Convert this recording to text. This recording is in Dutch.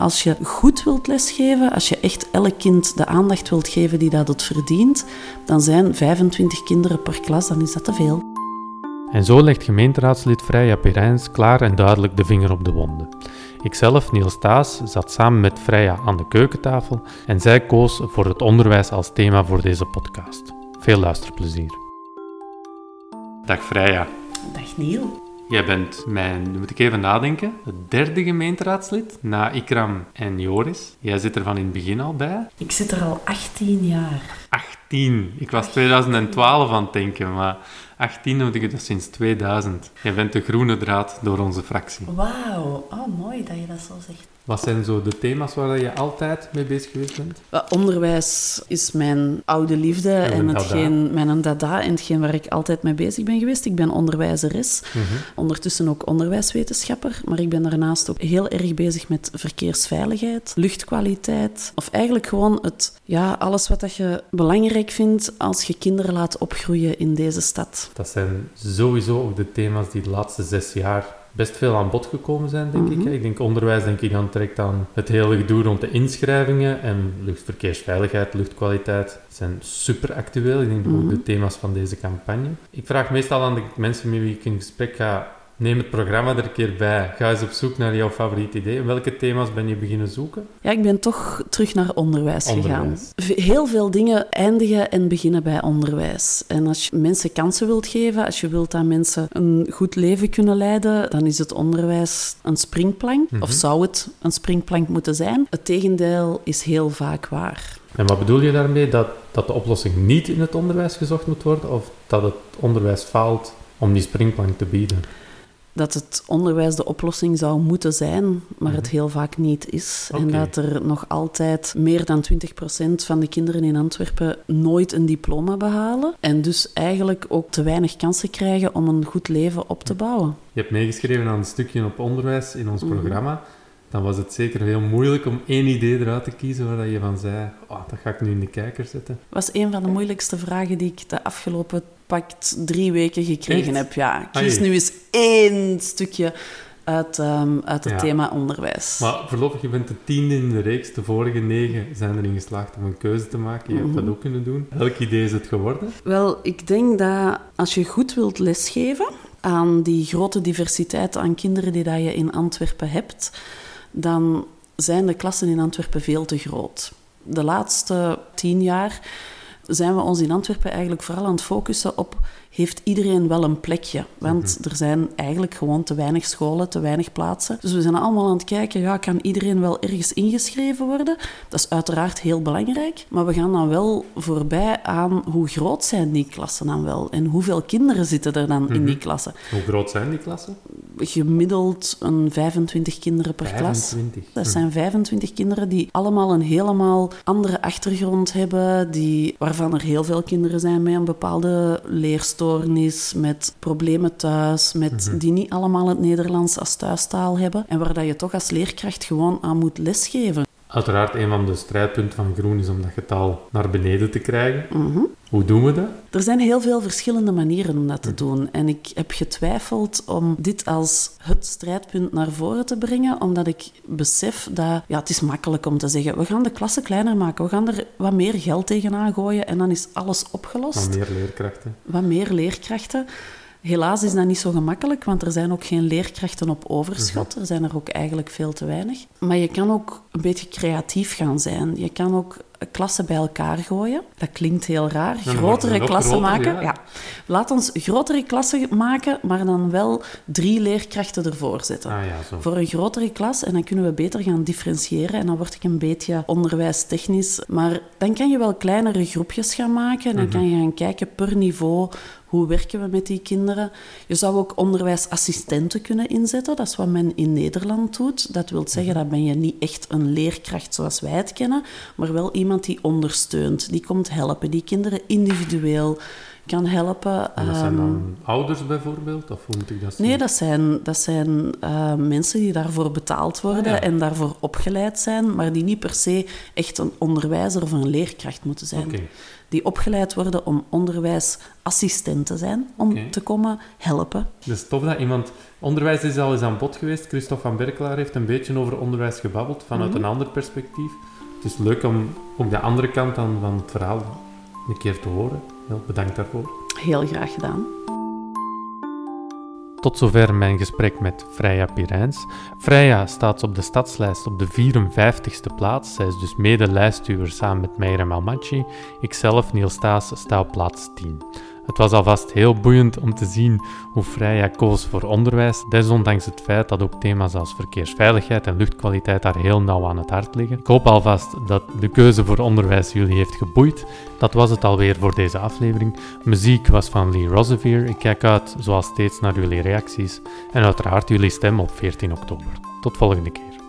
Als je goed wilt lesgeven, als je echt elk kind de aandacht wilt geven die dat het verdient, dan zijn 25 kinderen per klas, dan is dat te veel. En zo legt gemeenteraadslid Freya Perijns klaar en duidelijk de vinger op de wonden. Ikzelf, Niels Taas, zat samen met Freya aan de keukentafel en zij koos voor het onderwijs als thema voor deze podcast. Veel luisterplezier. Dag Freya. Dag Niel. Jij bent mijn, nu moet ik even nadenken, het derde gemeenteraadslid na Ikram en Joris. Jij zit er van in het begin al bij. Ik zit er al 18 jaar. 18. Ik was 2012 aan het denken, maar 18 moet ik het sinds 2000. Jij bent de groene draad door onze fractie. Wauw, oh mooi dat je dat zo zegt. Wat zijn zo de thema's waar je altijd mee bezig geweest bent? Onderwijs is mijn oude liefde En en een hetgeen, mijn dada en hetgeen waar ik altijd mee bezig ben geweest. Ik ben onderwijzeres, Mhm. ondertussen ook onderwijswetenschapper, maar ik ben daarnaast ook heel erg bezig met verkeersveiligheid, luchtkwaliteit, of eigenlijk gewoon het, ja, alles wat dat je belangrijk vindt als je kinderen laat opgroeien in deze stad. Dat zijn sowieso ook de thema's die de laatste zes jaar best veel aan bod gekomen zijn, denk ik. hè. Ik denk onderwijs, denk ik dan direct aan het hele gedoe rond de inschrijvingen en luchtverkeersveiligheid, luchtkwaliteit zijn super actueel. Ik denk ook de thema's van deze campagne. Ik vraag meestal aan de mensen met wie ik in gesprek ga, neem het programma er een keer bij. Ga eens op zoek naar jouw favoriet idee. Welke thema's ben je beginnen zoeken? Ja, ik ben toch terug naar onderwijs, Onderwijs. gegaan. Heel veel dingen eindigen en beginnen bij onderwijs. En als je mensen kansen wilt geven, als je wilt dat mensen een goed leven kunnen leiden, dan is het onderwijs een springplank. Mhm. Of zou het een springplank moeten zijn? Het tegendeel is heel vaak waar. En wat bedoel je daarmee? Dat, dat de oplossing niet in het onderwijs gezocht moet worden? Of dat het onderwijs faalt om die springplank te bieden? Dat het onderwijs de oplossing zou moeten zijn, maar het heel vaak niet is. En dat er nog altijd meer dan 20% van de kinderen in Antwerpen nooit een diploma behalen. En dus eigenlijk ook te weinig kansen krijgen om een goed leven op te bouwen. Je hebt meegeschreven aan een stukje op onderwijs in ons Mhm. programma. Dan was het zeker heel moeilijk om één idee eruit te kiezen waar dat je van zei, oh, dat ga ik nu in de kijker zetten. was een van de moeilijkste vragen die ik de afgelopen pakt drie weken gekregen Echt? heb. Ja, kies Ai. nu eens één stukje uit, ehm, uit het Ja. thema onderwijs. Maar voorlopig, je bent de tiende in de reeks. De vorige negen zijn erin geslaagd om een keuze te maken. Je hebt Mhm. dat ook kunnen doen. Welk idee is het geworden? Wel, ik denk dat als je goed wilt lesgeven aan die grote diversiteit aan kinderen die dat je in Antwerpen hebt, dan zijn de klassen in Antwerpen veel te groot. De laatste tien jaar zijn we ons in Antwerpen eigenlijk vooral aan het focussen op heeft iedereen wel een plekje? Want er zijn eigenlijk gewoon te weinig scholen, te weinig plaatsen. Dus we zijn allemaal aan het kijken, ja, kan iedereen wel ergens ingeschreven worden? Dat is uiteraard heel belangrijk. Maar we gaan dan wel voorbij aan hoe groot zijn die klassen dan wel? En hoeveel kinderen zitten er dan in die klassen? Hoe groot zijn die klassen? Gemiddeld een 25 kinderen per klas. 25. Dat zijn 25 kinderen die allemaal een helemaal andere achtergrond hebben, die, waarvan er heel veel kinderen zijn met een bepaalde met problemen thuis, met, die niet allemaal het Nederlands als thuistaal hebben en waar dat je toch als leerkracht gewoon aan moet lesgeven. Uiteraard, een van de strijdpunten van Groen is om dat getal naar beneden te krijgen. Mhm. Hoe doen we dat? Er zijn heel veel verschillende manieren om dat te doen. En ik heb getwijfeld om dit als het strijdpunt naar voren te brengen, omdat ik besef dat ja, het is makkelijk om te zeggen, we gaan de klassen kleiner maken, we gaan er wat meer geld tegenaan gooien en dan is alles opgelost. Van meer leerkrachten. Wat meer leerkrachten. Helaas is dat niet zo gemakkelijk, want er zijn ook geen leerkrachten op overschot. Er zijn er ook eigenlijk veel te weinig. Maar je kan ook een beetje creatief gaan zijn. Je kan ook klassen bij elkaar gooien. Dat klinkt heel raar. grotere klassen groter, maken. ja. Ja. Laat ons grotere klassen maken, maar dan wel drie leerkrachten ervoor zetten. Ah ja, zo. Voor een grotere klas en dan kunnen we beter gaan differentiëren en dan word ik een beetje onderwijstechnisch. Maar dan kan je wel kleinere groepjes gaan maken en dan kan je gaan kijken per niveau hoe werken we met die kinderen. Je zou ook onderwijsassistenten kunnen inzetten, dat is wat men in Nederland doet. Dat wil zeggen, dat ben je niet echt een leerkracht zoals wij het kennen, maar wel iemand die ondersteunt, die komt helpen, die kinderen individueel kan helpen. En dat zijn dan ouders bijvoorbeeld? Of hoe moet ik dat zien? Nee, dat zijn, dat zijn uh, mensen die daarvoor betaald worden Ah, ja. en daarvoor opgeleid zijn, maar die niet per se echt een onderwijzer of een leerkracht moeten zijn. Oké. Die opgeleid worden om onderwijsassistent te zijn, om te komen helpen. Dus tof dat iemand... Onderwijs is al eens aan bod geweest. Christophe van Berkelaar heeft een beetje over onderwijs gebabbeld, vanuit Mhm. een ander perspectief. Het is leuk om ook de andere kant dan van het verhaal een keer te horen. Heel bedankt daarvoor. Heel graag gedaan. Tot zover mijn gesprek met Freya Pirijns. Freya staat op de stadslijst op de 54ste plaats. Zij is dus mede-lijstduwer samen met Meira Malmachi. Ikzelf, Niels Staes, sta op plaats 10. Het was alvast heel boeiend om te zien hoe Freya koos voor onderwijs, desondanks het feit dat ook thema's als verkeersveiligheid en luchtkwaliteit daar heel nauw aan het hart liggen. Ik hoop alvast dat de keuze voor onderwijs jullie heeft geboeid. Dat was het alweer voor deze aflevering. Muziek was van Lee Rosevier. Ik kijk uit, zoals steeds, naar jullie reacties en uiteraard jullie stem op 14 oktober. Tot volgende keer.